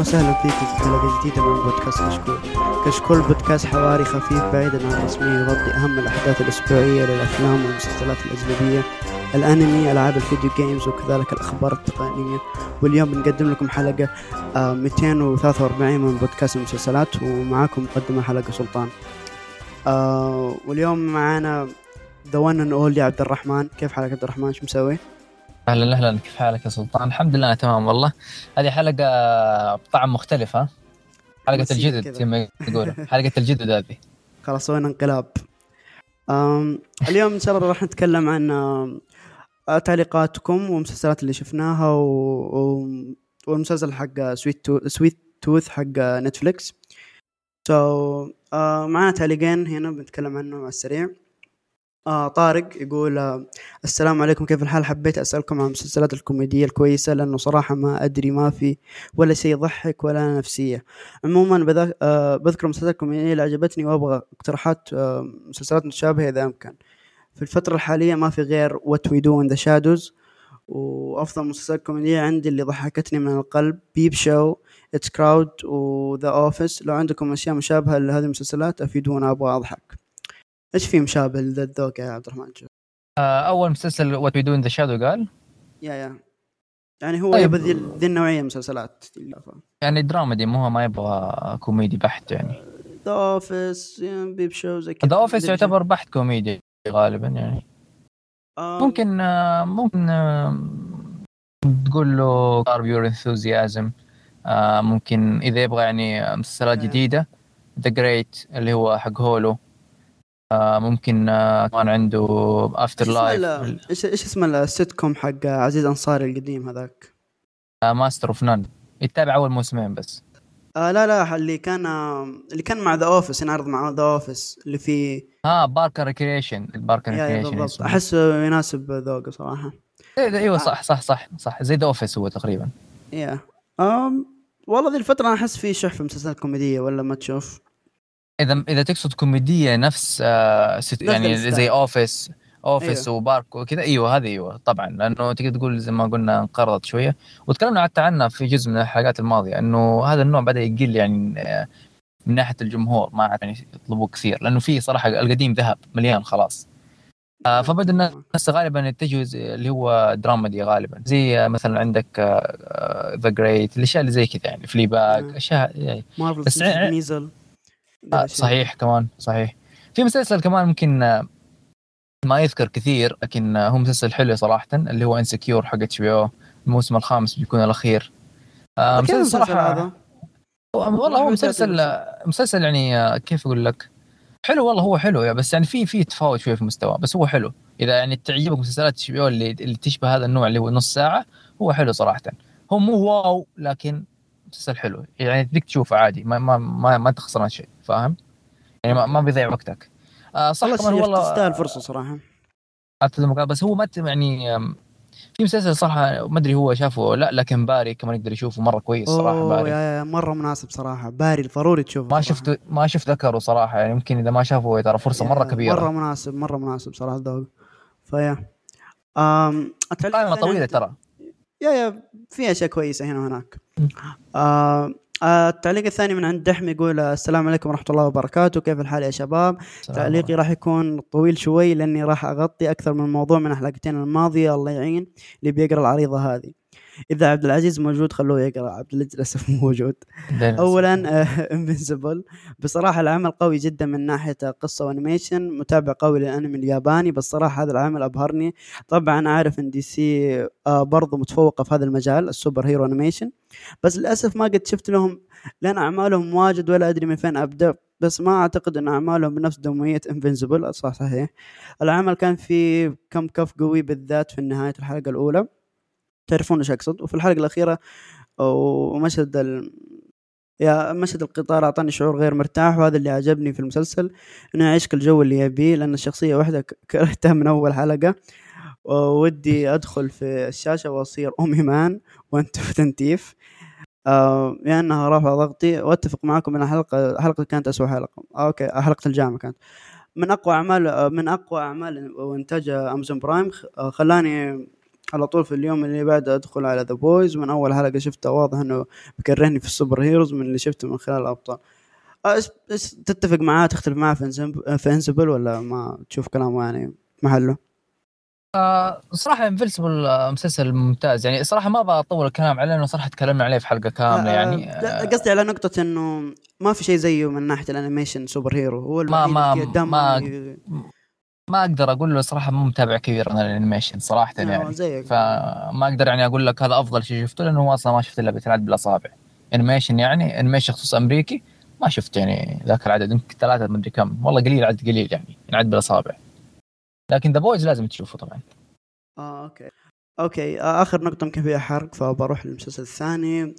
وسهلا فيكم في حلقه جديدة من بودكاست كشكول. كشكول بودكاست حواري خفيف بعيدا عن الرسميه يغطي أهم الأحداث الأسبوعية للأفلام والمسلسلات الأجنبية الأنمي ألعاب ال video games وكذلك الأخبار التقنية. واليوم بنقدم لكم حلقة آه 243 من بودكاست المسلسلات ومعاكم مقدمة حلقة سلطان. آه واليوم معانا the one and only عبد الرحمن. كيف حالك عبد الرحمن؟ شو مسوي؟ أهلا أهلا كيف حالك يا سلطان؟ الحمد لله تمام والله. هذه حلقة بطعم مختلف ها؟ حلقه الجدد زي ما يقولوا. حلقة الجدد هذه. خلاص سوينا انقلاب. اليوم إن شاء الله راح نتكلم عن آه، تعليقاتكم والمسلسلات اللي شفناها و... و... والمسلسل حق Sweet To... Sweet Tooth حق نتفليكس so so, uh, معنا تعليقين هنا بنتكلم عنهم على السريع. آه طارق يقول آه السلام عليكم كيف الحال؟ حبيت أسألكم عن المسلسلات الكوميدية الكويسة لأنه صراحة ما أدري ما في ولا شيء يضحك ولا نفسية. عموما آه بذكر المسلسلات الكوميدية اللي عجبتني وأبغى اقتراحات آه مسلسلات متشابهة إذا أمكن في الفترة الحالية ما في غير What We Do in the Shadows وأفضل مسلسلات كوميدية عندي اللي ضحكتني من القلب Peep Show IT Crowd و The Office لو عندكم أشياء مشابهة لهذه المسلسلات أفيدونا أبغى أضحك. إيش في مشابه لذا الذوق يا عبد الرحمن؟ آه، أول مسلسل What We Do in the Shadow قال؟ yeah yeah. يعني هو طيب. يبغى ذي, النوعية من المسلسلات يعني دراما دي مو ما يبغى كوميدي بحت يعني. The Office Peep Show زي كذا. The Office يعتبر بحت كوميدي غالبا يعني. آه. ممكن آه ممكن آه تقول له Curb Your Enthusiasm ممكن إذا يبغى يعني مسلسلات جديدة. The Great اللي هو حق Hulu آه، ممكن آه، كمان عنده After Life إيش إيش اسمه السيت كوم حق عزيز أنصاري القديم هذاك؟ Master of None يتابع أول موسمين بس. آه لا لا اللي كان اللي كان مع The Office ينعرض مع The Office اللي فيه آه Parks and Recreation ال Parks and Recreation بالضبط. أحسه يناسب ذوقه صراحة. إيه، أيوه صح صح صح صح. زي The Office هو تقريبا. Yeah. um والله ذي الفترة أنا أحس في شح في مسلسلات كوميدية ولا ما تشوف؟ اذا إذا تقصد كوميدية نفس آه يعني زي Office Office أيوه. و Park وكذا أيوه هذه أيوه طبعا. لأنه تقدر تقول زي ما قلنا انقرضت شوية. وتكلمنا حتى عنها في جزء من الحلقات الماضية إنه هذا النوع بدأ يقل يعني آه، من ناحية الجمهور. ما عاد يعني يطلبوه كثير. لأنه في صراحة القديم ذهب مليان خلاص. آه فبدأ الناس غالبا يتجهوا اللي هو دي غالبا. زي مثلا عندك ذا جريت الأشياء اللي زي كذا يعني فلي باك اشياء يعني بس ميزل آه صحيح كمان صحيح. في مسلسل كمان ممكن آه، ما يذكر كثير لكن آه، هو مسلسل حلو صراحة اللي هو انسكيور حق اتش بي أو الموسم الخامس بيكون الأخير. آه مسلسل صراحة هذا. والله هو مسلسل آه، مسلسل يعني كيف أقول لك؟ حلو والله هو حلو بس يعني في في تفاوت شوية في المستوى بس هو حلو. إذا يعني تعجبك مسلسلات HBO اللي اللي تشبه هذا النوع اللي هو نص ساعة هو حلو صراحة. هو مو wow لكن مسلسل حلو. يعني تديك تشوفه عادي ما ما ما, ما تخسران شيء فاهم؟ يعني ما, ما بيضيع وقتك. آه صح كمان والله تستاهل فرصة صراحة. بس هو ما يعني في مسلسل صراحة ما أدري هو شافه لا لكن Barry كمان يقدر يشوفه مرة كويس صراحة Barry. yeah yeah مرة مناسب صراحة. Barry ضروري تشوفه ما شفت ما شفت ذكره صراحة يعني يمكن إذا ما شافه ترى فرصة مرة كبيرة. مرة مناسب مرة مناسب صراحة الذوق. فيا. امم طويلة ترى. يا يا في أشياء كويسة هنا وهناك. آه آه، التعليق الثاني من عند دحم يقول السلام عليكم ورحمة الله وبركاته. كيف الحال يا شباب؟ تعليقي راح يكون طويل شوي لأني راح أغطي أكثر من موضوع من الحلقتين الماضية. الله يعين اللي بيقرأ العريضة هذه. إذا عبد العزيز موجود خلوه يقرأ عبد العزيز للأسف مو موجود. اولا Invincible بصراحة العمل قوي جدا من ناحية قصة و animation متابع قوي للأنمي الياباني بس صراحة هذا العمل أبهرني. طبعا عارف إن DC آه، برضو متفوقه في هذا المجال ال superhero animation بس للأسف ما قد شفت لهم لأن أعمالهم واجد ولا أدري من فين أبدأ. بس ما أعتقد إن أعمالهم بنفس دمويه Invincible صح صحيح. العمل كان فيه كم كف قوي بالذات في نهاية الحلقة الأولى. تعرفون إيش أقصد؟ وفي الحلقة الأخيرة ومشهد ال... يا مشهد القطار أعطاني شعور غير مرتاح وهذا اللي عجبني في المسلسل إنه يعيش الجو اللي يبيه لأن الشخصية واحدة كرهتها من أول حلقة. ودي أدخل في الشاشة وأصير امي مان وأنت تنتيف. آه لانها رافعة ضغطي. وأتفق معكم إن الحلقة الحلقة كانت اسوء حلقة. أوكي حلقة الجامعة كانت. من أقوى اعمال من أقوى أعمال وإنتاج أمازون برايم خلاني على طول في اليوم اللي بعده أدخل على The Boys من أول حلقة شفتها واضح إنه بكرهني في ال superheroes من اللي شفته من خلال الأبطال. آه، تتفق معاه؟ تختلف معاه في Invincible ولا ما تشوف كلامه يعني محله؟ آه صراحة Invincible آه، مسلسل ممتاز. يعني صراحة ما أبغى أطول الكلام عليه لأنه صراحة تكلمنا عليه في حلقة كاملة آه يعني. آه قصدي على نقطة إنه ما في شيء زيه من ناحية ال animation superhero. هو ما ما ما, ما أقدر أقول له صراحة مو متابع كبير من ال animation صراحة آه يعني. زيك. فما أقدر يعني أقول لك هذا أفضل شيء شفته لأنه أصلا ما شفت إلا بيتعد بالأصابع. animation يعني animation خصوص أمريكي ما شفت يعني ذاك العدد يمكن ثلاثة مدري كم. والله قليل عدد قليل يعني ينعد بالأصابع. لكن The Boys لازم تشوفه طبعا. آه okay. okay آه آخر نقطة يمكن فيها حرق فبروح للمسلسل الثاني.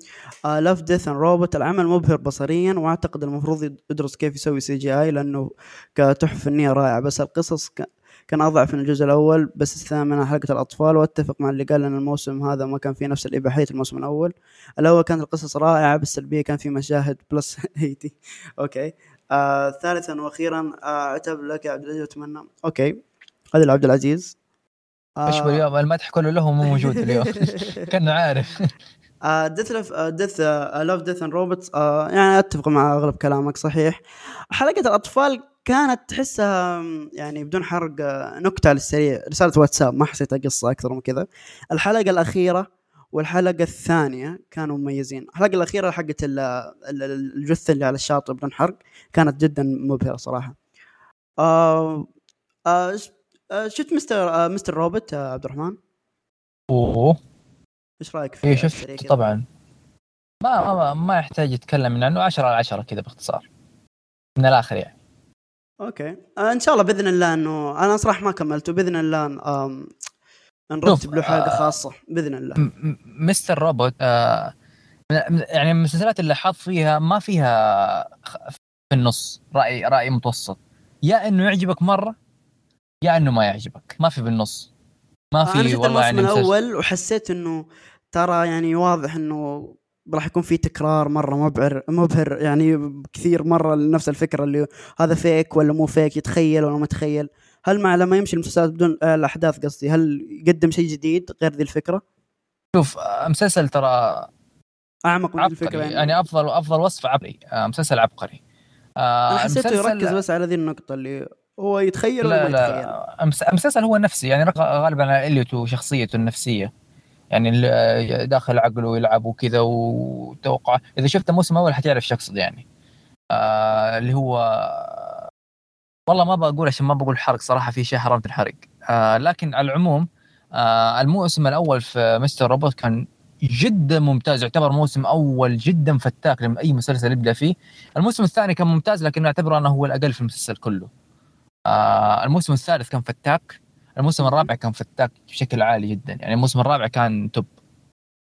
Love Death and Robot العمل مبهر بصريا وأعتقد المفروض يدرس كيف يسوي CGI لأنه كتحفه فنية رائعة. بس القصص ك... كان أضعف من الجزء الأول بس الثامنه حلقه الأطفال. وأتفق مع اللي قال إن الموسم هذا ما كان فيه نفس الإباحية الموسم الأول. الأول كانت القصص رائعة بس السلبيه كان في مشاهد plus eighteen okay. آه ثالثا وأخيرا آه عتب لك يا عبد العزيز اتمنى okay. هذا لعبد العزيز. إيش آه. اليوم المدح كله له مو موجود اليوم. كان عارف. Death Death Love Death and Robots يعني أتفق مع أغلب كلامك صحيح. حلقة الأطفال كانت تحسها يعني بدون حرق آه، نكتة على السريع رسالة واتساب ما حسيتها قصة أكثر من كذا. الحلقة الأخيرة والحلقة الثانية كانوا مميزين. الحلقة الأخيرة حقت الجثة اللي على الشاطئ بدون حرق كانت جدا مبهرة صراحة. آه آه آه، شفت Mr. آه Mr. Robot آه عبد الرحمن؟ أوه. إيش رأيك فيه؟ إيه شفت طبعا. ما ما, ما يحتاج يتكلم عنه 10 على 10 كذا باختصار. من الآخر يعني. أوكي. آه إن شاء الله بإذن الله إنه أنا صراحة ما كملته. بإذن الله آم... نرتب له حلقه آه خاصة. بإذن الله. مستر روبوت آه يعني المسلسلات اللي حاط فيها ما فيها في النص رأي رأي متوسط. يا إنه يعجبك مرة يا انه ما يعجبك. ما في بالنص. ما في أنا والله يعني الأول وحسيت إنه ترى يعني واضح إنه راح يكون في تكرار مرة مبهر مبهر يعني كثير مرة لنفس الفكرة اللي هذا فيك ولا مو فيك يتخيل ولا ما يتخيل. هل مع لما يمشي المسلسلات بدون آه الأحداث قصدي هل يقدم شيء جديد غير ذي الفكرة؟ شوف مسلسل ترى أعمق من الفكرة يعني. يعني أفضل أفضل وصف عبقري. آه مسلسل عبقري. آه أنا حسيته يركز بس على ذي النقطة اللي هو يتخيل ولا ما يتخيل؟ المسلسل هو نفسي. يعني غالبا إليوت وشخصيته النفسية. يعني داخل عقله يلعب وكذا وتوقع. إذا شفت الموسم الأول حتعرف شو أقصد يعني. آه اللي هو والله ما بقول عشان ما بقول حرق صراحة في شيء حرمت الحرق. آه لكن على العموم آه الموسم الأول في مستر روبوت كان جدا ممتاز. يعتبر موسم أول جدا فتاك لما أي مسلسل يبدأ فيه. الموسم الثاني كان ممتاز لكن اعتبره أنه هو الأقل في المسلسل كله. آه الموسم الثالث كان فتاك. الموسم الرابع كان فتاك بشكل عالي جدا. يعني الموسم الرابع كان top.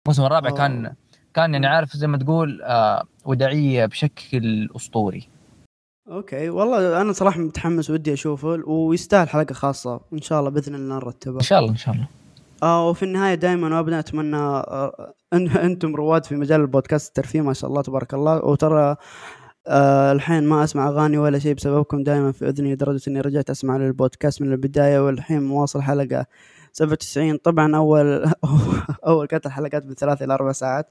الموسم الرابع أوه. كان كان يعني عارف زي ما تقول آه وداعية بشكل أسطوري. okay. والله أنا صراحة متحمس ودي أشوفه ويستاهل حلقة خاصة. إن شاء الله بإذن الله نرتبها إن شاء الله إن شاء الله. آه وفي النهاية دائما وابدا أتمنى آه أنتم رواد في مجال البودكاست الترفيه. ما شاء الله تبارك الله. وترى آه الحين ما أسمع أغاني ولا شيء بسببكم دائما في أذني لدرجة إني رجعت أسمع للبودكاست من البداية والحين مواصل حلقة 97 طبعا أول أول كانت الحلقات من ثلاث إلى أربع ساعات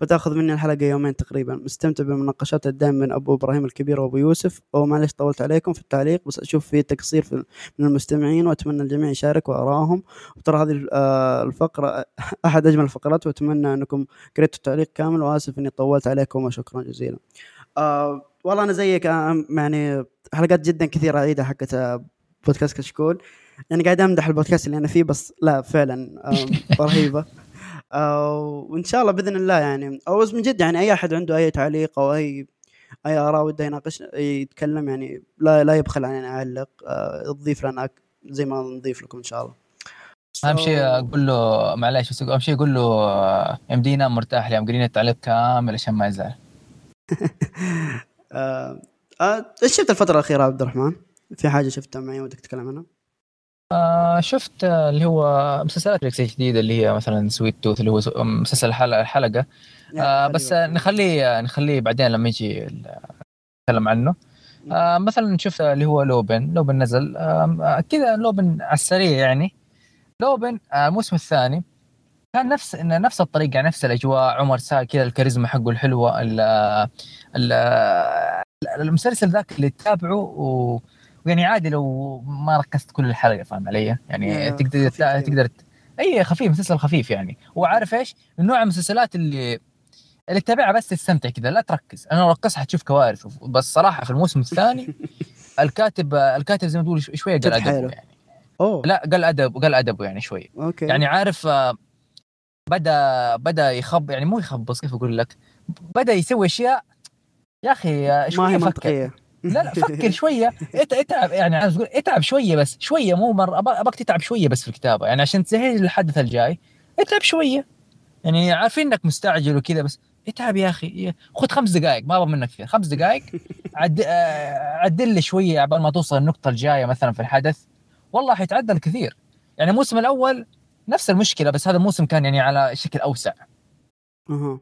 فتأخذ مني الحلقة يومين تقريبا. مستمتع بالمناقشات الدائم بين أبو إبراهيم الكبير وأبو يوسف. ومعلش طولت عليكم في التعليق بس أشوف في تقصير من المستمعين وأتمنى الجميع يشارك وارائهم وترى هذه آه، الفقرة أحد أجمل الفقرات وأتمنى أنكم قريتوا التعليق كامل وآسف إني طولت عليكم وشكرا جزيلا. آه والله أنا زيك آه يعني حلقات جدا كثيرة اعيدها حقت آه، بودكاست كشكول. يعني قاعد أمدح البودكاست اللي أنا فيه بس لا فعلا آه رهيبة. آه وإن شاء الله بإذن الله يعني. أو من جد يعني أي أحد عنده أي تعليق أو أي أي آراء وده يناقش يتكلم يعني لا لا يبخل عن يعلق آه تضيف لنا زي ما نضيف لكم إن شاء الله. أهم شيء أقول له معلش بس أهم شيء أقول له يمدينا مرتاح اليوم قرينا التعليق كامل عشان ما يزعل. إيش شفت الفترة الأخيرة عبد الرحمن؟ في حاجة شفتها معي ودك تتكلم عنها؟ آه شفت اللي هو مسلسلات نتفلكس الجديدة اللي هي مثلا Sweet Tooth اللي هو مسلسل الحلقة آه بس نخليه نخليه بعدين لما يجي نتكلم عنه. آه مثلا شفت اللي هو Lupin Lupin نزل. آه كذا Lupin على السريع يعني. لوبن آه، الموسم الثاني. كان نفس نفس الطريقة نفس الأجواء عمر سا كذا الكاريزما حقه الحلوة ال ال المسلسل ذاك اللي تتابعه و يعني عادي لو ما ركزت كل الحلقة فاهم علي؟ يعني تقدر تقدر أي خفيف مسلسل خفيف يعني وعارف إيش؟ من نوع المسلسلات اللي اللي تتابعها بس تستمتع كذا لا تركز أنا لو ركزت حتشوف كوارث بس صراحة في الموسم الثاني الكاتب الكاتب زي ما تقول شوية قال ادبه يعني أوه. لا قال أدب قال ادبه يعني شوي أوكي. يعني عارف آه، بدا بدا يخب يعني مو يخبص كيف أقول لك؟ بدا يسوي أشياء. يا أخي شوية ما هي منطقية. لا لا فكر شوية. اتعب يعني عايز أقول اتعب شوية بس شوية مو مرة ابغاك تتعب شوية بس في الكتابة. يعني عشان تسهل الحدث الجاي اتعب شوية. يعني عارفين إنك مستعجل وكذا بس اتعب يا أخي. خذ خمس دقائق ما أبغى منك كثير خمس دقائق عد... آه، عدل لي شوية عبال ما توصل النقطة الجاية مثلا في الحدث. والله حيتعدل كثير. يعني الموسم الأول نفس المشكلة بس هذا الموسم كان يعني على شكل أوسع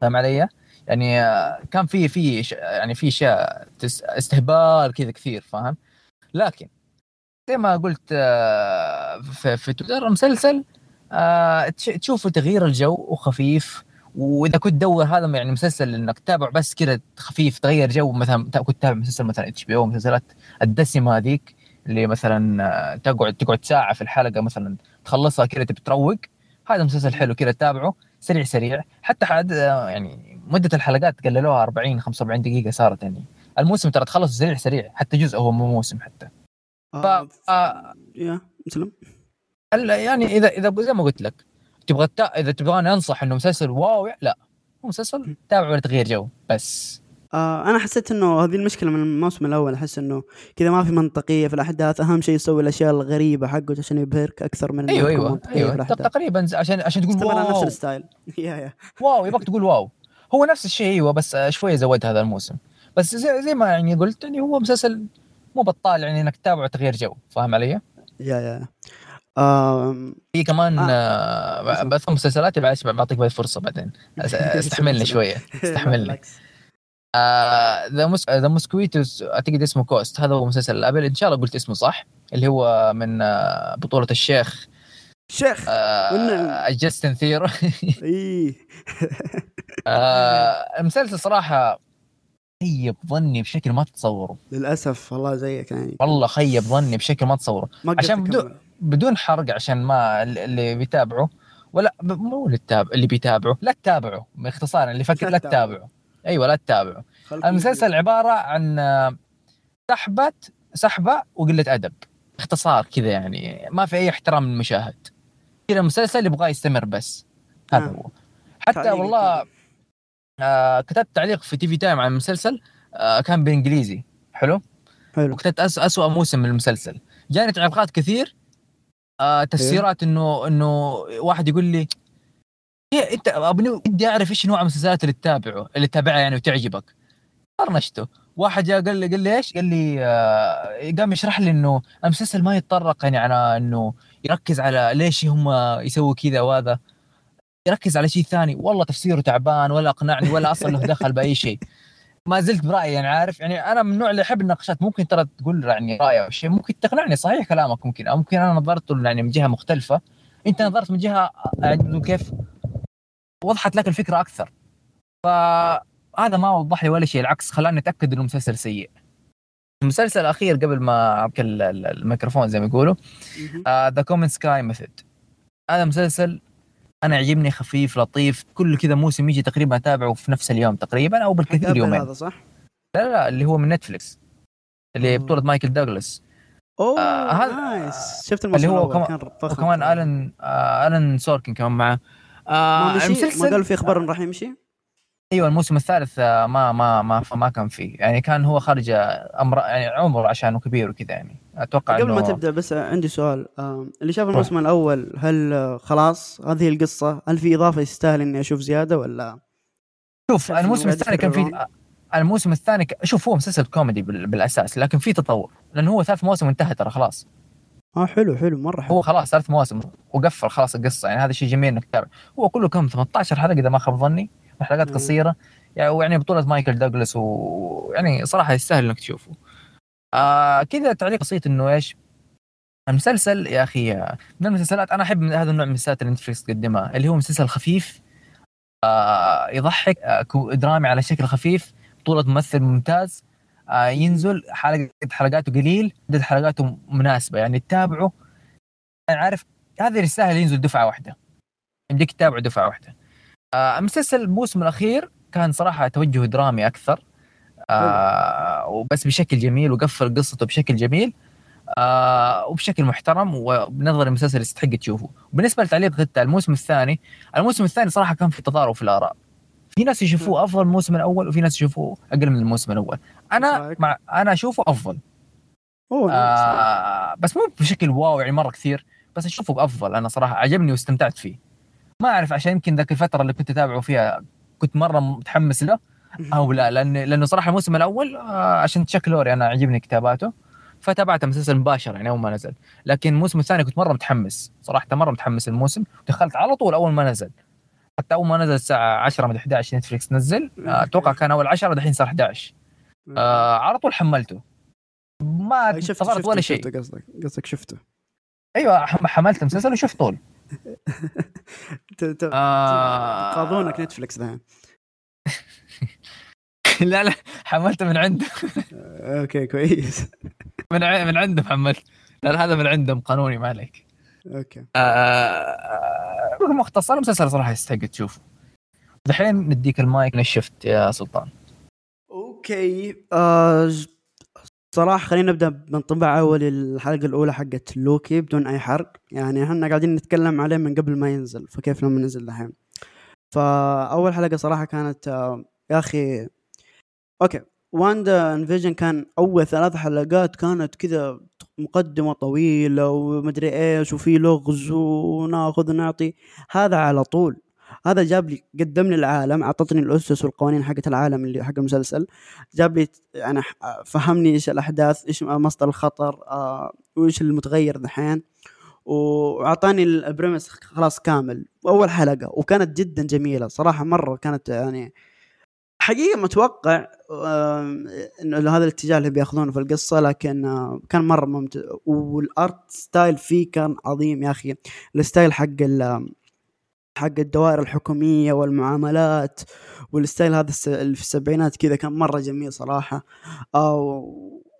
فاهم علي؟ يعني آه، كان في في يعني في أشياء استهبال كذا كثير فاهم؟ لكن زي ما قلت آه، في, في تويتر المسلسل تشوفوا تغيير الجو وخفيف وإذا كنت تدور هذا يعني مسلسل إنك تتابع بس كذا خفيف تغير جو مثلا كنت تتابع مسلسل مثلا HBO مسلسلات الدسمة هذيك اللي مثلا آه، تقعد تقعد ساعة في الحلقة مثلا تخلصها كذا تبي تروق. هذا مسلسل حلو كذا تتابعه سريع سريع. حتى حد آه، يعني مدة الحلقات قللوها 40 45 دقيقة صارت يعني. الموسم ترى تخلص سريع سريع حتى جزء هو مو موسم حتى. ف... آه yeah مسلسل يعني اذا إذا زي ما قلت لك تبغى. إذا تبغاني أنصح إنه مسلسل wow لا. هو مسلسل تابع ولا تغيير جو بس. آه أنا حسيت إنه هذه المشكلة من الموسم الأول أحس إنه كذا ما في منطقية في الأحداث أهم شيء يسوي الأشياء الغريبة حقه عشان يبهرك أكثر من أيوه أيوه أيوه. تقريبا عشان عشان تقول wow نفس الستايل. yeah yeah. wow يبغاك تقول wow. هو نفس الشيء أيوه بس شوية زود هذا الموسم. بس زي, زي ما يعني قلت يعني هو مسلسل مو بطال يعني إنك تتابعه تغيير جو فاهم علي؟ yeah yeah في كمان آه. آه بس مسلسلات بعطيك فرصة بعدين. استحملني شوية استحملني. The The Mosquito أعتقد اسمه Coast هذا هو مسلسل ال Apple إن شاء الله قلت اسمه صح اللي هو من آه بطولة الشيخ شيخ آه جاستن ثيرو اي آه المسلسل صراحة خيب ظني بشكل ما تتصوره. للأسف والله زيك يعني. والله خيب ظني بشكل ما تتصوره. عشان بدون بدون حرق عشان ما اللي بيتابعه ولا مو اللي بيتابعه لا تتابعه باختصار اللي فكر لا تتابعه. أيوه لا تتابعه. المسلسل عبارة عن سحبة سحبة وقلة أدب. اختصار كذا يعني ما في أي احترام للمشاهد. كذا المسلسل يبغى يستمر بس. هذا آه. هو. حتى والله آه كتبت تعليق في TV Time عن المسلسل آه كان بالانجليزي حلو؟ حلو. وكتبت أس أسوأ موسم من المسلسل. جاني تعليقات كثير آه تفسيرات إنه إنه واحد يقول لي إيه إنت ابني اعرف إيش نوع المسلسلات اللي تتابعه اللي تتابعها يعني وتعجبك. طرنشته واحد جاء قال لي قال لي إيش؟ قال لي آه قام يشرح لي إنه المسلسل ما يتطرق يعني على إنه يركز على ليش هم يسووا كذا وهذا. يركز على شيء ثاني. والله تفسيره تعبان ولا أقنعني ولا أصلا له دخل بأي شيء. ما زلت برأيي يعني عارف؟ يعني أنا من النوع اللي يحب النقاشات. ممكن ترى تقول يعني راي أو شيء. ممكن تقنعني صحيح كلامك ممكن. أو ممكن أنا نظرت يعني من جهة مختلفة. أنت نظرت من جهة يعني كيف وضحت لك الفكرة أكثر. فهذا ما وضح لي ولا شيء العكس خلاني أتأكد إنه مسلسل سيء. المسلسل الاخير قبل ما اعطيك الميكروفون زي ما يقولوا The Kominsky Method هذا مسلسل أنا يعجبني خفيف لطيف كل كذا موسم يجي تقريبا أتابعه في نفس اليوم تقريبا أو بالكثير يومين. هذا صح؟ لا لا اللي هو من نتفلكس اللي بطولة مايكل دوغلاس أوه آه nice. شفت الموسم اللي هو كمان وكمان آلن آه آلن آركن كمان معه آه ما, المسلسل ما قال في أخبار انه راح يمشي؟ أيوه الموسم الثالث آه، ما ما ما ما كان فيه. يعني كان هو خارج أمر يعني عمره عشانه كبير وكذا يعني. أتوقع قبل ما تبدأ بس عندي سؤال. اللي شاف الموسم الأول هل خلاص هذه القصة؟ هل في إضافة يستاهل إني أشوف زيادة ولا؟ شوف الموسم الثاني كان في الموسم الثاني شوف هو مسلسل كوميدي بالأساس لكن في تطور لأنه هو ثلاث مواسم انتهى ترى خلاص. آه حلو حلو مرة حلو. هو خلاص ثلاث مواسم وقفل خلاص القصة يعني هذا شيء جميل إنك تتابع هو كله كم؟ 18 حلقة إذا ما خاب ظني حلقات قصيرة. يعني ويعني بطولة مايكل دوغلاس ويعني صراحة يستاهل إنك تشوفه. آه كذا تعليق بسيط إنه إيش؟ المسلسل يا أخي من المسلسلات أنا أحب هذا النوع من المسلسلات اللي نتفلكس تقدمها اللي هو مسلسل خفيف آه يضحك آه درامي على شكل خفيف بطولة ممثل ممتاز. ينزل حلقة حلقاته قليل عدد حلقاته مناسبة. يعني تتابعه يعني عارف هذا يستاهل ينزل دفعة واحدة. يمديك تتابعه دفعة واحدة. آه المسلسل الموسم الأخير كان صراحة توجه درامي أكثر. آه وبس بشكل جميل وقفل قصته بشكل جميل. آه وبشكل محترم وبنظر المسلسل يستحق تشوفه. بالنسبة لتعليق غتا الموسم الثاني الموسم الثاني صراحة كان في تضارب في الآراء. في ناس يشوفوه أفضل من الموسم الأول وفي ناس يشوفوه أقل من الموسم الأول. أنا مع أنا أشوفه أفضل. أوه آه بس مو بشكل wow يعني مرة كثير بس أشوفه أفضل. أنا صراحة عجبني واستمتعت فيه. ما أعرف عشان يمكن ذاك الفترة اللي كنت أتابعه فيها كنت مرة متحمس له. أو لا لأن لأنه صراحة الموسم الأول آه عشان Chuck Lorre أنا عجبني كتاباته. فتابعت المسلسل مباشرة يعني أول ما نزل. لكن الموسم الثاني كنت مرة متحمس. صراحة مرة متحمس الموسم دخلت على طول أول ما نزل. حتى أول ما نزل الساعة 10 من 11 Netflix نزل. آه، أتوقع كان أول 10 دحين صار 11 آه على طول حملته. ما انتظرت ولا شيء. قصدك قصدك شفته. أيوه حملت المسلسل وشفت طول. آه... قاضونك Netflix ذا لا لا حملته من عنده. أوكي كويس. من من عندهم حملت. لا هذا من عندهم قانوني ما عليك. أوكي. آه، مختصر المسلسل صراحة يستحق تشوفه. دحين نديك المايك نشفت يا سلطان. أوكي آه صراحة خلينا نبدأ بانطباع أول الحلقة الأولى حقت لوكي بدون أي حرق، يعني إحنا قاعدين نتكلم عليه من قبل ما ينزل فكيف لما نزل دحين. فأول حلقة صراحة كانت آه يا أخي أوكي WandaVision كان أول ثلاث حلقات كانت كذا مقدمة طويلة ومدري إيش وفي لغز وناخذ ونعطي هذا على طول. هذا جاب لي قدم لي العالم أعطتني الأسس والقوانين حقت العالم اللي حق المسلسل. جاب لي يعني فهمني إيش الأحداث إيش مصدر الخطر آه وإيش المتغير ذحين وأعطاني البريمس خلاص كامل أول حلقة. وكانت جدا جميلة صراحة مرة كانت يعني حقيقة متوقع إنه هذا الاتجاه اللي بياخذونه في القصة لكن آه، كان مرة ممتع. وال art style فيه كان عظيم يا أخي. ال style حق حق الدوائر الحكومية والمعاملات وال style هذا اللي في السبعينات كذا كان مرة جميل صراحة.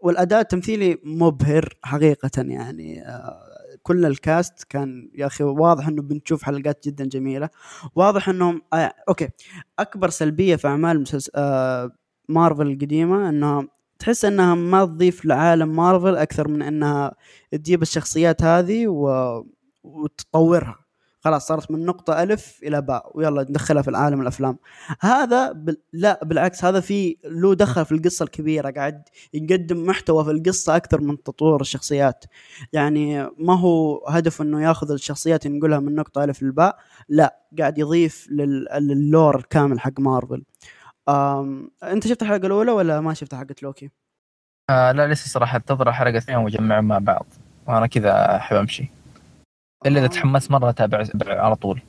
والأداء التمثيلي مبهر حقيقة يعني آه، كل ال cast كان يا أخي واضح إنه بنشوف حلقات جدا جميلة. واضح إنهم آه أوكي. أكبر سلبية في أعمال مسلسل آه مارفل القديمة إنها تحس إنها ما تضيف لعالم مارفل أكثر من إنها تجيب الشخصيات هذه و... وتطورها. خلاص صارت من نقطة ألف إلى باء ويلا ندخلها في العالم الأفلام. هذا ب... لا بالعكس هذا في له دخل في القصة الكبيرة قاعد يقدم محتوى في القصة أكثر من تطوير الشخصيات. يعني ما هو هدف أنه ياخذ الشخصيات ينقلها من نقطة ألف للباء؟ لا قاعد يضيف لل... للور الكامل حق مارفل. أم... أنت شفت الحلقة الأولى ولا ما شفت حقة لوكي؟ آه لا لسه صراحة أنتظر الحلقة الثانية وأجمعهم مع بعض. وأنا كذا أحب أمشي. إلا إذا تحمست مرة اتابع على طول.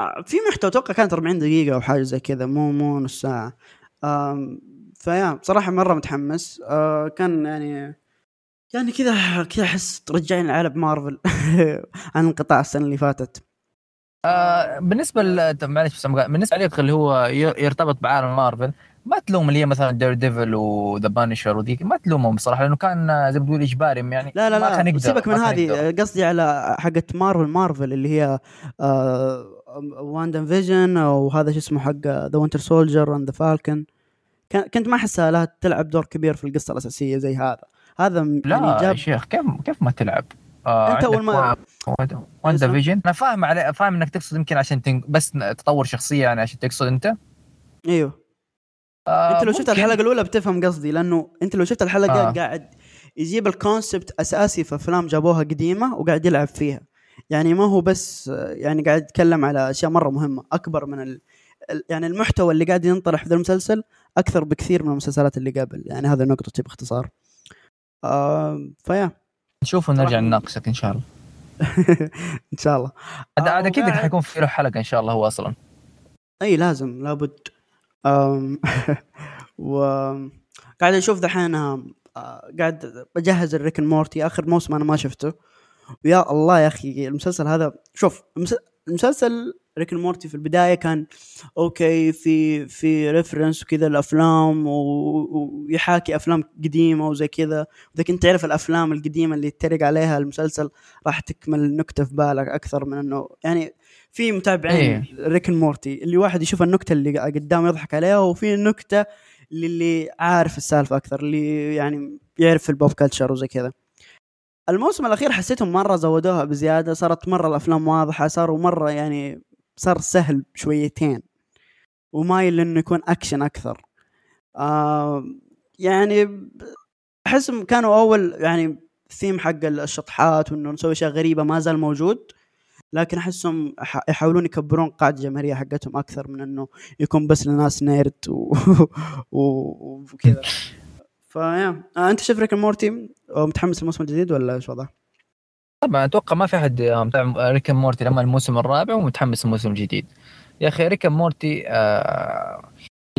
آه، في محتوى أتوقع كانت 40 دقيقة أو حاجة زي كذا مو مو نص ساعة. فيا بصراحه مرة متحمس. آه، كان يعني يعني كذا كذا أحس ترجعني لعالم مارفل عن انقطاع السنة اللي فاتت. آه بالنسبة معلش بالنسبة لك اللي هو يرتبط بعالم مارفل ما تلوم اللي هي مثلا Daredevil و The Punisher وذيك ما تلومهم بصراحة لأنه كان زي ما تقول إجباري يعني لا لا لا سيبك من هذه قصدي على حقه Marvel Marvel اللي هي آه WandaVision وهذا شو اسمه حق The Winter Soldier and The Falcon كنت ما أحسها لها تلعب دور كبير في القصة الأساسية زي هذا. هذا لا يعني جاب... يا شيخ كيف كيف ما تلعب؟ آه أنت أول ما واندا فيجن أنا فاهم علي فاهم إنك تقصد يمكن عشان تن... بس تطور شخصية يعني عشان تقصد أنت؟ أيوه. آه انت لو شفت الحلقة الأولى بتفهم قصدي لأنه انت لو شفت الحلقة آه. قاعد يجيب الكونسبت أساسي في أفلام جابوها قديمة وقاعد يلعب فيها. يعني ما هو بس يعني قاعد يتكلم على أشياء مرة مهمة أكبر من ال... يعني المحتوى اللي قاعد ينطرح في المسلسل أكثر بكثير من المسلسلات اللي قبل. يعني هذا نقطتي باختصار. آه ف yeah. نشوف ونرجع نناقشك إن شاء الله. إن شاء الله. عاد أكيد حيكون في له حلقة إن شاء الله هو أصلا. إي لازم. لابد. و قاعد أشوف دحين آه، قاعد بجهز ال Rick and Morty آخر موسم أنا ما شفته. ويا الله يا أخي المسلسل هذا شوف المسلسل Rick and Morty في البداية كان أوكي في في reference وكذا الأفلام ويحاكي أفلام قديمة وزي كذا اذا كنت تعرف الأفلام القديمة اللي يتريق عليها المسلسل راح تكمل نكتة في بالك أكثر من إنه يعني في متابعين إيه. Rick and Morty اللي واحد يشوف النكتة اللي قدامه يضحك عليها وفي نكتة للي عارف السالفة أكثر اللي يعني يعرف ال pop culture وزي كذا الموسم الأخير حسيتهم مرة زودوها بزيادة صارت مرة الأفلام واضحة صاروا مره يعني صار سهل شويتين ومايل انه يكون أكشن أكثر. آه يعني أحس كانوا أول يعني ثيم حق الشطحات وإنه نسوي أشياء غريبة ما زال موجود لكن أحسهم يحاولون يكبرون قاعدة الجماهيريه حقتهم أكثر من إنه يكون بس لناس nerd وكذا. ف yeah آه أنت شايف Rick and Morty؟ متحمس للموسم الجديد ولا إيش وضعه؟ طبعا أتوقع ما في أحد متابع Rick and Morty لما الموسم الرابع ومتحمس للموسم الجديد. يا أخي Rick and Morty آه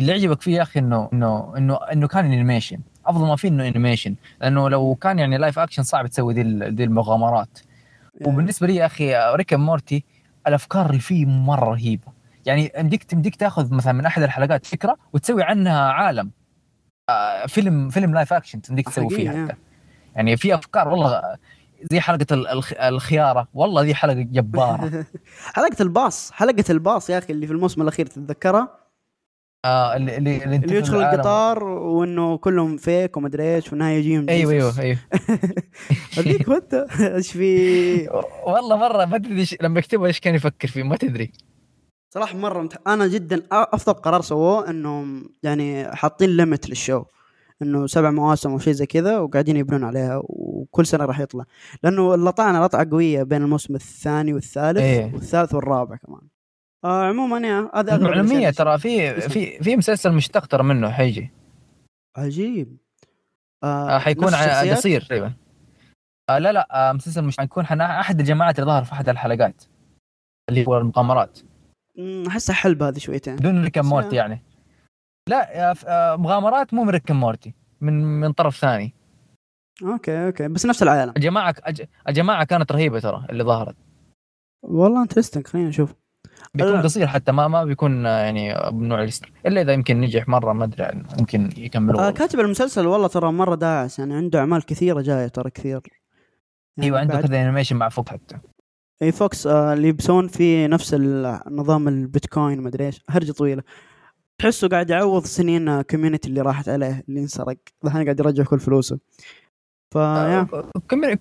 اللي يعجبك فيه يا أخي إنه إنه إنه إنه كان animation أفضل ما فيه إنه animation لأنه لو كان يعني live action صعب تسوي ذي ذي المغامرات. وبالنسبة لي يا أخي Rick and Morty الأفكار اللي فيه مرة رهيبة. يعني يمديك تمديك تاخذ مثلا من أحد الحلقات فكرة وتسوي عنها عالم. آه فيلم فيلم live action تمديك تسوي فيه حتى. يعني في أفكار والله زي حلقة الخيارة. والله ذي حلقة جبارة. حلقة الباص حلقة الباص يا أخي اللي في الموسم الأخير تتذكرها؟ آه اللي اللي, اللي يدخل القطار وإنه كلهم فيك ومدري إيش والنهاية يجيهم أيوه أيوه أيوه. هذيك وأنت إيش في؟ والله مرة ما ادري لما يكتبوا إيش كان يفكر فيه ما تدري. صراحة مرة متح... أنا جدا أفضل قرار سووه إنهم يعني حاطين ليمت للشو. إنه سبع مواسم أو شيء زي كذا وقاعدين يبنون عليها وكل سنة راح يطلع. لأنه لطعنا لطعه قويه بين الموسم الثاني والثالث إيه. والثالث والرابع كمان. آه عموما يا هذا معلوميه ترى في في في مسلسل مشتق ترى منه حيجي. عجيب. آه, آه حيكون قصير. تقريبا آه لا لا آه مسلسل مش حيكون أحد الجماعات اللي ظهر في أحد الحلقات. اللي هو المغامرات. أحسها حلبة هذه شويتين. بدون Rick and Morty يعني. لا آه، مغامرات مو من Rick and Morty من من طرف ثاني. أوكي أوكي بس نفس العالم. الجماعة الجماعة كانت رهيبة ترى اللي ظهرت. والله interesting خلينا نشوف. بيكون قصير حتى ما ما بيكون آه، يعني بنوع الستر إلا إذا يمكن نجح مرة ما أدري ممكن يكملوا آه كاتب المسلسل والله ترى مرة داعس يعني عنده أعمال كثيرة جاية ترى كثير. يعني أيوه عنده كذا animation مع Fox حتى. اي Fox آه اللي يبسون في نفس النظام البيتكوين ما أدري إيش هرجة طويلة. تحسه قاعد يعوض سنين Community اللي راحت عليه اللي انسرق. الحين قاعد يرجع كل فلوسه. ف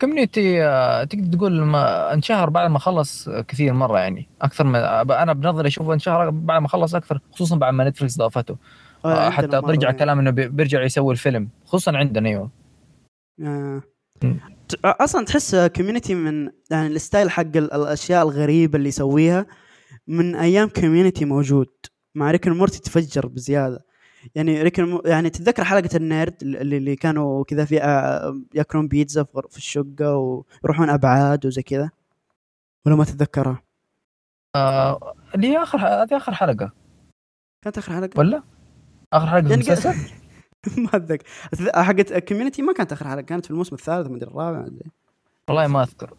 Community آه، تقدر تقول ما انشهر بعد ما خلص كثير مرة يعني. أكثر من أنا بنظري اشوفه انشهر بعد ما خلص أكثر خصوصا بعد ما Netflix ضافته. آه, آه، حتى برجع كلام إنه بيرجع يسوي الفيلم خصوصا عندنا أيوه آه. أصلا تحس Community من يعني ال style حق الأشياء الغريبة اللي يسويها من أيام Community موجود مع Rick Morty تفجر بزيادة يعني ريك يعني تتذكر حلقة ال nerd اللي, اللي كانوا كذا في آه، يأكلون بيتزا في الشقة ويروحون أبعاد وزي كذا ولا ما تتذكرها؟ آه اللي آخر هذه آخر حلقة كانت آخر حلقة ولا؟ آخر حلقة يعني المسلسل؟ ما أتذكر. حقت ال Community ما كانت آخر حلقة كانت في الموسم الثالث ما أدري الرابع والله ما أذكر.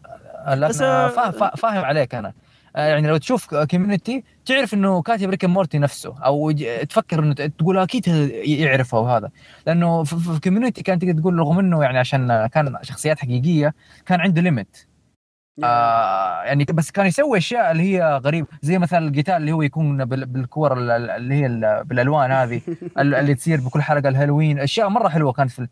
لكن فاهم, فاهم عليك أنا. آه، يعني لو تشوف Community تعرف إنه كاتب Rick Morty نفسه أو تفكر إنه تقول أكيد يعرفه وهذا لأنه في Community كان تقدر تقول رغم إنه يعني عشان كان شخصيات حقيقية كان عنده limit آه يعني بس كان يسوي أشياء اللي هي غريبه زي مثلا القتال اللي هو يكون بالكور اللي هي بالألوان هذه اللي تصير بكل حلقة الهالوين أشياء مرة حلوة كانت في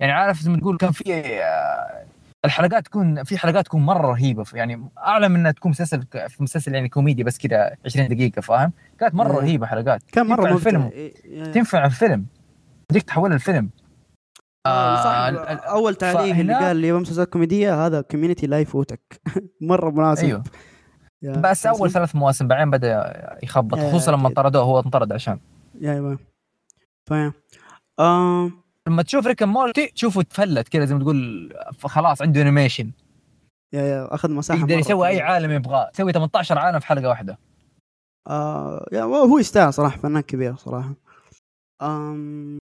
يعني عارف زي ما تقول كان في آه، الحلقات تكون في حلقات تكون مرة رهيبة يعني اعلى من إنها تكون مسلسل في مسلسل يعني كوميدي بس كذا 20 دقيقة فاهم؟ كانت مرة رهيبة حلقات. كان مرة تنفع الفيلم. إيه، إيه. تنفع الفيلم. تديك تحولها الفيلم. آه آه أول تعليق اللي قال لي مسلسلات كوميدية هذا Community لا يفوتك مرة مناسب. أيوه. بس أول ثلاث مواسم بعدين بدأ يخبط خصوصا لما طردوه هو انطرد عشان. أيوه فاهم. آه لما تشوف Rick Morty تشوفه تفلت كذا زي ما تقول خلاص عنده animation yeah yeah أخذ مساحة يقدر يسوي أي عالم يبغاه. يسوي 18 عالم في حلقة واحدة. آه yeah هو يستاهل صراحة فنان كبير صراحة. أم...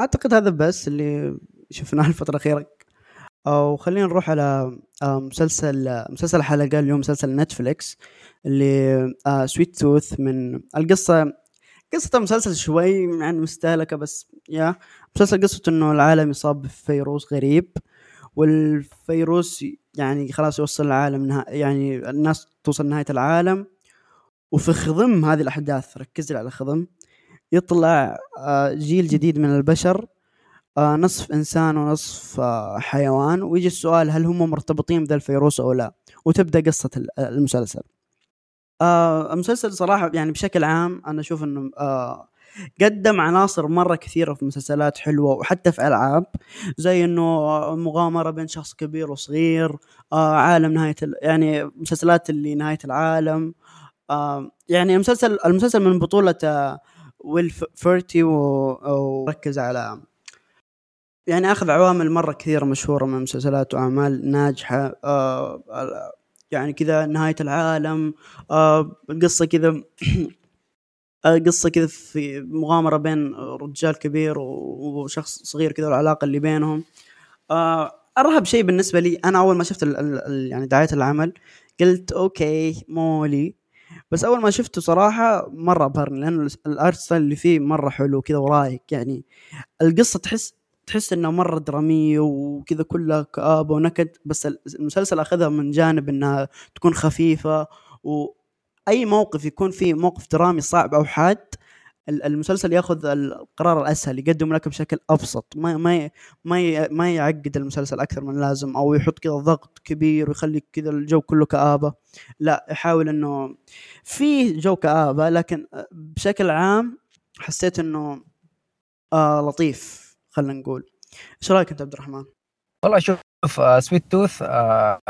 أعتقد هذا بس اللي شفناه الفترة الأخيرة. وخلينا نروح على مسلسل مسلسل حلقة اليوم مسلسل نتفليكس اللي سويت توث من القصة قصة المسلسل شوي يعني مستهلكة بس يا مسلسل قصته إنه العالم يصاب بفيروس غريب والفيروس يعني خلاص يوصل العالم نها... يعني الناس توصل نهاية العالم. وفي خضم هذه الأحداث ركز على خضم. يطلع آه، جيل جديد من البشر آه، نصف إنسان ونصف آه، حيوان ويجي السؤال هل هم مرتبطين بذا الفيروس أو لا؟ وتبدأ قصة المسلسل. المسلسل صراحة يعني بشكل عام أنا أشوف أنه قدم عناصر مرة كثيرة في مسلسلات حلوة وحتى في ألعاب زي إنه مغامرة بين شخص كبير وصغير آه عالم نهاية يعني مسلسلات اللي نهاية العالم آه يعني المسلسل المسلسل من بطولة آه ويل فيرتي وركز على يعني أخذ عوامل مرة كثيرة مشهورة من مسلسلات وأعمال ناجحة آه يعني كذا نهاية العالم آه القصة كذا قصه كذا في مغامرة بين رجال كبير وشخص صغير كذا والعلاقة اللي بينهم. آه، أرهب شيء بالنسبة لي أنا أول ما شفت ال ال يعني دعاية العمل قلت okay مو لي بس أول ما شفته صراحة مرة أبهرني لأنه ال art style اللي فيه مرة حلو كذا ورايق يعني. القصة تحس تحس انها مرة دراميه وكذا كلها كآبة ونكد بس المسلسل أخذها من جانب إنها تكون خفيفة و أي موقف يكون فيه موقف درامي صعب أو حاد المسلسل ياخذ القرار الأسهل يقدم لك بشكل أبسط. ما ما ما ما يعقد المسلسل أكثر من اللازم أو يحط كذا ضغط كبير ويخلي كذا الجو كله كآبة. لا يحاول إنه في جو كآبة لكن بشكل عام حسيت إنه آه لطيف خلينا نقول. إيش رأيك أنت عبد الرحمن؟ والله شوف سويت توث آه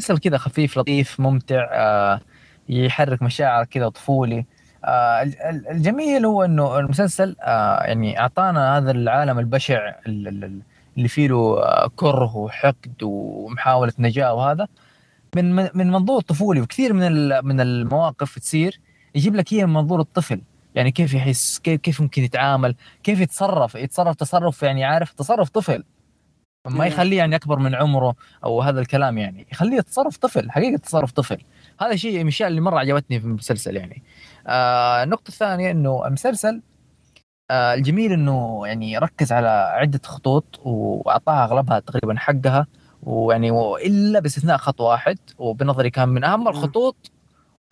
مسلسل آه كذا خفيف لطيف ممتع آه يحرك مشاعر كذا طفولي آه الجميل هو إنه المسلسل آه يعني أعطانا هذا العالم البشع اللي فيه له آه، كره وحقد ومحاولة نجاة وهذا. من من منظور طفولي وكثير من من المواقف تصير يجيب لك هي من منظور الطفل. يعني كيف يحس كيف كيف ممكن يتعامل كيف يتصرف. يتصرف تصرف يعني عارف تصرف طفل. ما يخليه يعني أكبر من عمره أو هذا الكلام يعني. يخليه يتصرف طفل حقيقة تصرف طفل. هذا شيء من الأشياء اللي مرة عجبتني في المسلسل يعني. آه النقطة الثانية إنه المسلسل آه الجميل إنه يعني ركز على عدة خطوط وأعطاها أغلبها تقريبا حقها ويعني إلا باستثناء خط واحد وبنظري كان من أهم الخطوط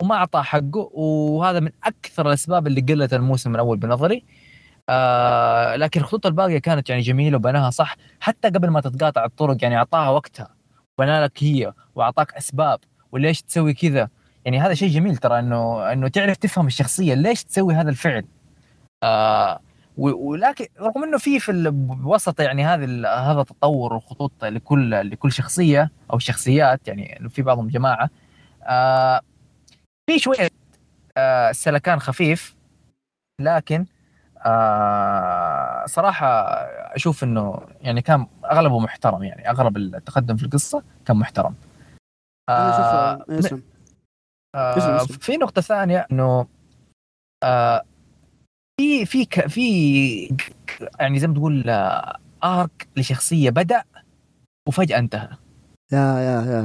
وما أعطاه حقه وهذا من أكثر الأسباب اللي قلت الموسم الأول بنظري. آه لكن الخطوط الباقية كانت يعني جميلة وبناها صح حتى قبل ما تتقاطع الطرق يعني أعطاها وقتها بنى لك هي وأعطاك أسباب وليش تسوي كذا. يعني هذا شيء جميل ترى انه إنه تعرف تفهم الشخصية ليش تسوي هذا الفعل. آه ولكن رغم إنه في في وسط يعني هذا هذا التطور والخطوط لكل لكل شخصية أو شخصيات يعني في بعضهم جماعة. آه في شوية آه سلكان خفيف لكن آه صراحة أشوف إنه يعني كان أغلبه محترم يعني اغلب التقدم في القصة كان محترم. آه آه في نقطة ثانية إنه آه في في في يعني زي ما تقول آه ارك لشخصية بدأ وفجأة انتهى. يا يا يا,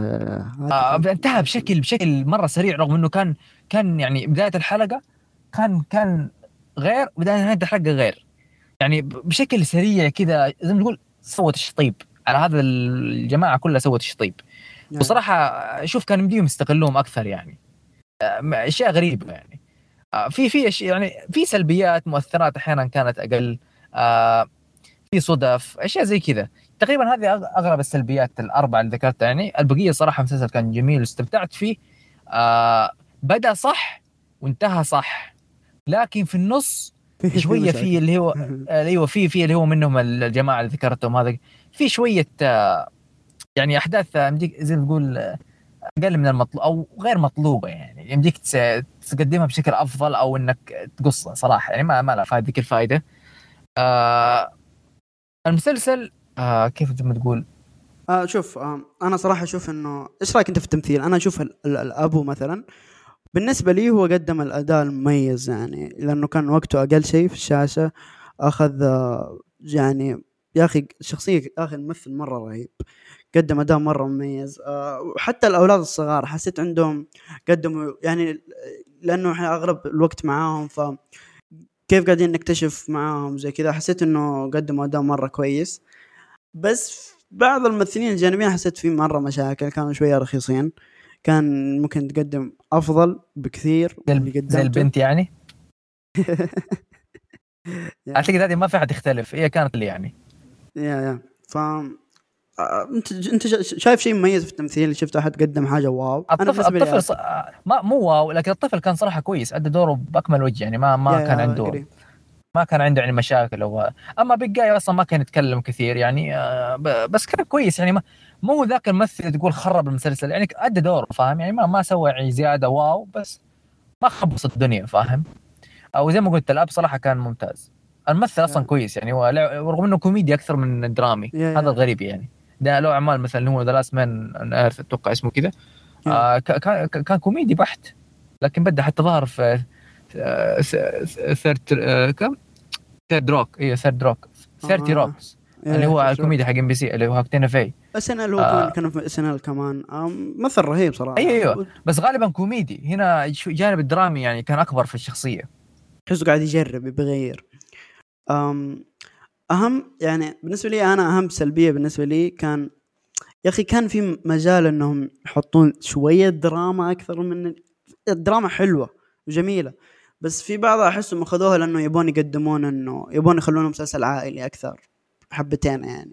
يا. آه انتهى بشكل بشكل مرة سريع رغم إنه كان كان يعني بداية الحلقة كان كان غير بداية نهاية الحلقة غير. يعني بشكل سريع كذا زي ما تقول سوت الشطيب. على هذا الجماعة كلها سوت الشطيب. يعني. وصراحة أشوف كان يمديهم يستغلوهم أكثر يعني. آه، أشياء غريبة يعني. آه، في في يعني في سلبيات مؤثرات أحيانا كانت أقل. آه، في صدف أشياء زي كذا. تقريبا هذه اغلب السلبيات الأربعة اللي ذكرتها يعني. البقية صراحة المسلسل كان جميل واستمتعت فيه. بدأ صح وانتهى صح. لكن في النص شوية في اللي هو أيوه في في اللي هو منهم الجماعة اللي ذكرتهم هذا. في شوية يعني أحداث زي ما تقول أقل من المطلوب أو غير مطلوبة يعني. يمديك تقدمها بشكل أفضل أو إنك تقصها صراحة. يعني ما ما لها ذيك الفائده آه المسلسل آه كيف ما تقول؟ آه شوف آه أنا صراحة أشوف إنه إيش رأيك أنت في التمثيل؟ أنا أشوف الأبو مثلا بالنسبة لي هو قدم الأداء المميز يعني لأنه كان وقته أقل شيء في الشاشة أخذ آه يعني يا أخي شخصية يا أخي الممثل مرة رهيب. قدم أداء مرة مميز. آه، وحتى الأولاد الصغار حسيت عندهم قدموا يعني لأنه إحنا اغلب الوقت معاهم ف كيف قاعدين نكتشف معاهم زي كذا حسيت إنه قدموا أداء مرة كويس. بس بعض الممثلين الجانبيين حسيت في مرة مشاكل كانوا شوية رخيصين. كان ممكن تقدم أفضل بكثير زي, زي البنت يعني؟ أعتقد هذه ما في حد يختلف هي كانت اللي يعني. yeah yeah. ف آه، انت انت شايف شيء مميز في التمثيل؟ شفت أحد قدم حاجة wow؟ الطفل الطفل ص... ما مو wow لكن الطفل كان صراحة كويس ادى دوره بأكمل وجه يعني ما ما كان عنده قريب. ما كان عنده يعني مشاكل هو أما big guy أصلا ما كان يتكلم كثير يعني آه، بس كان كويس يعني ما مو ذاك الممثل تقول خرب المسلسل يعني ادى دوره فاهم؟ يعني ما ما سوى يعني زيادة wow بس ما خبص الدنيا فاهم؟ أو زي ما قلت الأب صراحة كان ممتاز. الممثل أصلا كويس يعني هو رغم إنه كوميدي أكثر من درامي. هذا الغريب يعني. ده له اعمال مثلا هو The Last Man Earth أتوقع اسمه كذا. آه كان كان كوميدي بحت لكن بدأ حتى ظهر في Third كم؟ Third Rock. أيوه Third Rock. 30 Rocks. اللي هو الكوميدي حق MBC اللي هو حقتنا في. SNL هو آه. كان في SNL كمان. مثل رهيب صراحة. أيوه أيوه. بس غالبا كوميدي. هنا جانب الدرامي يعني كان أكبر في الشخصية. تحسه قاعد يجرب بيغير أهم يعني بالنسبة لي أنا أهم سلبية بالنسبة لي كان يا أخي كان في مجال إنهم يحطون شوية دراما أكثر من الدراما حلوة وجميلة بس في بعضها أحسهم أخذوها لأنه يبون يقدمون إنه يبون يخلونه مسلسل عائلي أكثر حبتين يعني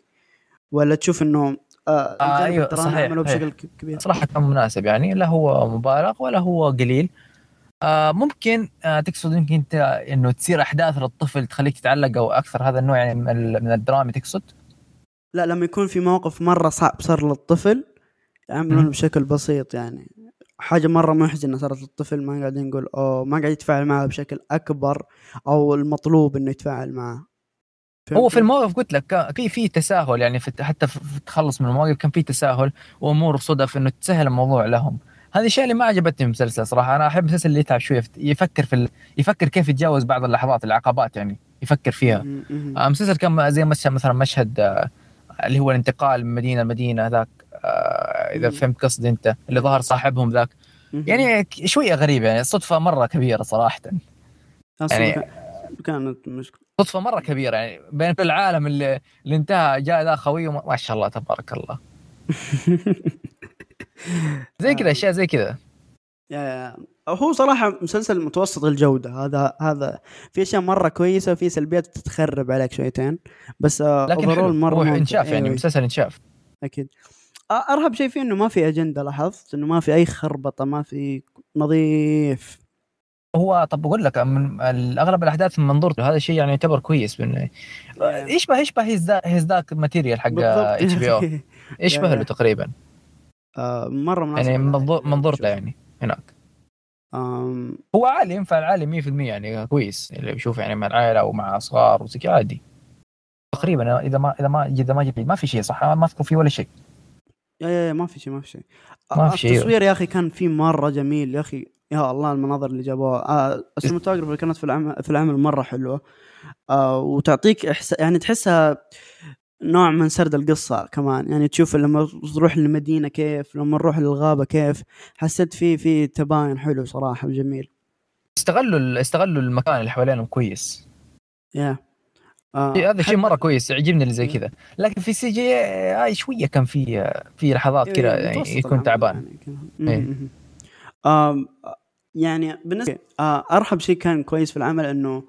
ولا تشوف إنه آه, آه أيوه صحيح بشكل كبير؟ صراحة كان مناسب يعني لا هو مبالغ ولا هو قليل. آه ممكن آه تقصد يمكن أنت إنه تصير أحداث للطفل تخليك تتعلق أو أكثر هذا النوع يعني من الدراما تقصد؟ لا لما يكون في موقف مرة صعب صار للطفل يعملونه بشكل بسيط يعني. حاجة مرة محزنة صارت للطفل ما قاعدين نقول أوه ما قاعد يتفاعل معها بشكل أكبر أو المطلوب إنه يتفاعل معه. هو في المواقف قلت لك كان في تساهل يعني في حتى في التخلص من المواقف كان في تساهل وأمور صدف إنه تسهل الموضوع لهم. هذه الاشياء اللي ما عجبتني في المسلسل صراحة. أنا أحب المسلسل اللي يتعب شوية يفكر في ال... يفكر كيف يتجاوز بعض اللحظات العقبات يعني يفكر فيها. المسلسل كان زي مثلا مشهد آه، اللي هو الانتقال من مدينة لمدينة ذاك. آه، إذا فهمت قصدي أنت اللي ظهر صاحبهم ذاك. يعني شوية غريبة يعني صدفة مرة كبيرة صراحة. يعني كانت مشكلة. صدفة مرة كبيرة يعني بين العالم اللي, اللي انتهى جاء ذا خويه ما شاء الله تبارك الله. زي كذا أشياء زي كذا. هو صراحة مسلسل متوسط الجودة هذا هذا في أشياء مرة كويسة وفي سلبيات تتخرب عليك شويتين بس لكن حلو. مرة انشاف يعني أيوة. مسلسل انشاف. أكيد. أرهب شيء فيه إنه ما في أجندة لاحظت؟ إنه ما في أي خربطة ما في نظيف. هو طب بقول لك من اغلب الأحداث من منظورته هذا الشيء يعني يعتبر كويس من يشبه يشبه His Dark Material حق HBO يشبه له تقريبا. آه مرة مناسب يعني منظور منظورته يعني هناك. أم... هو عائلي ينفع العائلي 100% يعني كويس. اللي بيشوف يعني مع العائلة أو مع أصغار وزي عادي. تقريبا إذا ما إذا ما إذا ما جبت ما في شيء صح؟ ما اذكر فيه ولا شيء. يا يا ما في شيء ما في شيء. ما في شيء. التصوير يا أخي كان فيه مرة جميل. يا أخي يا الله المناظر اللي جابوها. آه السينماتوجرافي اللي كانت في العمل في العمل مرة حلوة. آه وتعطيك إحس... يعني تحسها نوع من سرد القصة كمان. يعني تشوف لما تروح للمدينة كيف لما نروح للغابة كيف. حسيت في في تباين حلو صراحة وجميل. استغلوا استغلوا المكان اللي حوالينهم كويس. يا. آه هذا شيء مرة كويس يعجبني اللي زي كذا. لكن في سي جي هاي شوية كان في في لحظات إيه، كذا يعني يكون تعبان. يعني, إيه. آه يعني بالنسبة آه أرحب شيء كان كويس في العمل إنه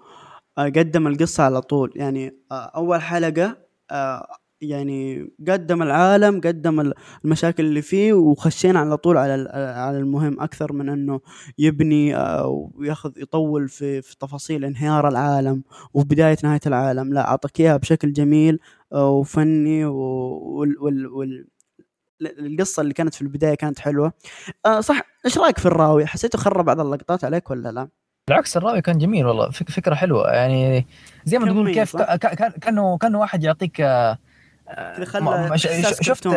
آه قدم القصة على طول. يعني آه أول حلقة يعني قدم العالم قدم المشاكل اللي فيه وخشينا على طول على على المهم أكثر من إنه يبني آه، وياخذ يطول في في تفاصيل انهيار العالم وبداية نهاية العالم. لا أعطاك إياها بشكل جميل آه، وفني وال وال وال القصة اللي كانت في البداية كانت حلوة. آه صح إيش رأيك في الراوي؟ حسيته خرب بعض اللقطات عليك ولا لا؟ بالعكس الراوي كان جميل والله. فكرة حلوة. يعني زي ما تقول كيف كأنه كأنه واحد يعطيك آه شفت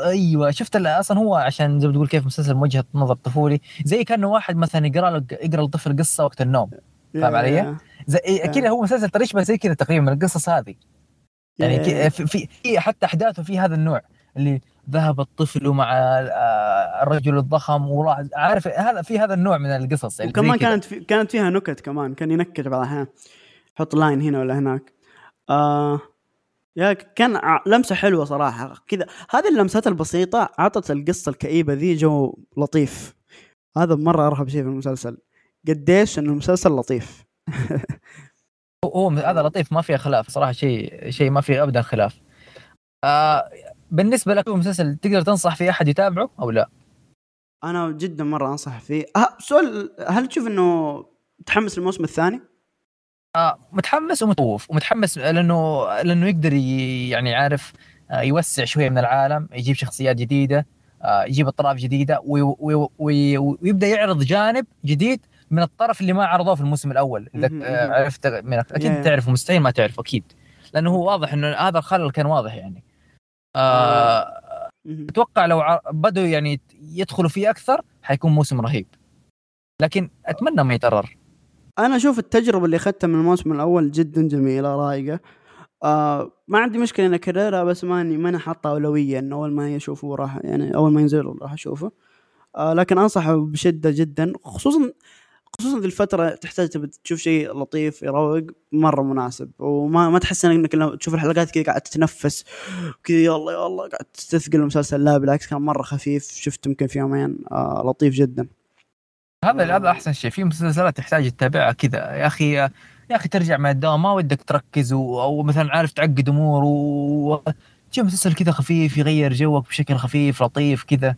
أيوه شفت أصلا هو عشان زي ما تقول كيف مسلسل من وجهة نظر طفولي زي كأنه واحد مثلا يقرأ له يقرأ للطفل قصة وقت النوم. فاهم علي؟ زي كذا هو مسلسل ترى يشبه زي كذا تقريبا من القصص هذه. يعني في, في حتى أحداثه في هذا النوع اللي ذهب الطفل مع آه، الرجل الضخم وراح عارف هذا في هذا النوع من القصص يعني وكمان كانت في كانت فيها نكت كمان كان ينكت بعض الأحيان. حط line هنا ولا هناك. آه yeah كان لمسة حلوة صراحة. كذا هذه اللمسات البسيطة عطت القصة الكئيبة ذي جو لطيف. هذا مرة أرهب شيء في المسلسل. قديش انه المسلسل لطيف. هو هذا لطيف ما فيه خلاف صراحة شيء شيء ما فيه ابدا خلاف. آه بالنسبة لك المسلسل تقدر تنصح في أحد يتابعه أو لا؟ أنا جدا مرة أنصح فيه. أه سؤال هل تشوف إنه متحمس للموسم الثاني؟ آه متحمس ومتخوف ومتحمس لأنه لأنه يقدر يعني عارف آه يوسع شوية من العالم يجيب شخصيات جديدة آه يجيب أطراف جديدة وي وي وي ويبدأ يعرض جانب جديد من الطرف اللي ما عرضوه في الموسم الأول. إذا آه عرفت أكيد تعرف مستحيل ما تعرف أكيد. لأنه هو واضح إنه هذا الخلل كان واضح يعني. آه أتوقع لو بدوا يعني يدخلوا فيه أكثر حيكون موسم رهيب. لكن أتمنى ما يترر أنا أشوف التجربة اللي أخذتها من الموسم الأول جدا جميلة رايقه آه ما عندي مشكلة اني اكررها بس ماني ما أنا حاطه أولوية إنه أول ما اشوفه راح يعني أول ما ينزل راح أشوفه. آه لكن أنصحه بشدة جدا خصوصا خصوصا في الفترة تحتاج تشوف شيء لطيف يروق مرة مناسب. وما ما تحس إنك لو تشوف الحلقات كذا قاعد تتنفس كذا يلا يلا قاعد تستثقل المسلسل. لا بالعكس كان مرة خفيف. شفته يمكن في يومين. آه لطيف جدا. هذا هذا أحسن شيء. في مسلسلات تحتاج تتابعها كذا. يا أخي يا أخي ترجع من الدوام ما ودك تركز. أو مثلا عارف تعقد أمور و تجي مسلسل كذا خفيف يغير جوك بشكل خفيف لطيف كذا.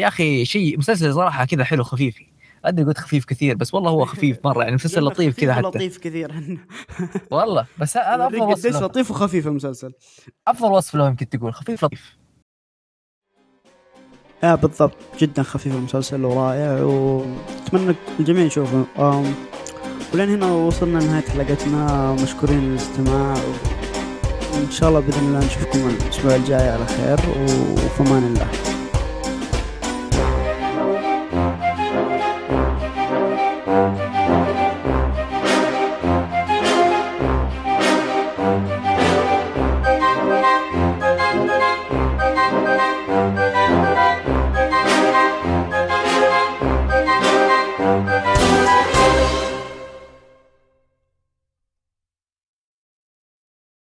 يا أخي شيء مسلسل صراحة كذا حلو خفيف. أدري قلت خفيف كثير بس والله هو خفيف مرة يعني مسلسل لطيف كذا حتى. لطيف كثير. والله بس هذا أفضل وصف قديش لطيف وخفيف المسلسل. أفضل وصف له يمكن تقول خفيف لطيف. يا بالضبط. جدا خفيف المسلسل ورائع وأتمنى الجميع يشوفه. ولين هنا وصلنا لنهاية حلقتنا. مشكورين للاستماع. وإن شاء الله بإذن الله نشوفكم الأسبوع الجاي على خير وفمان الله.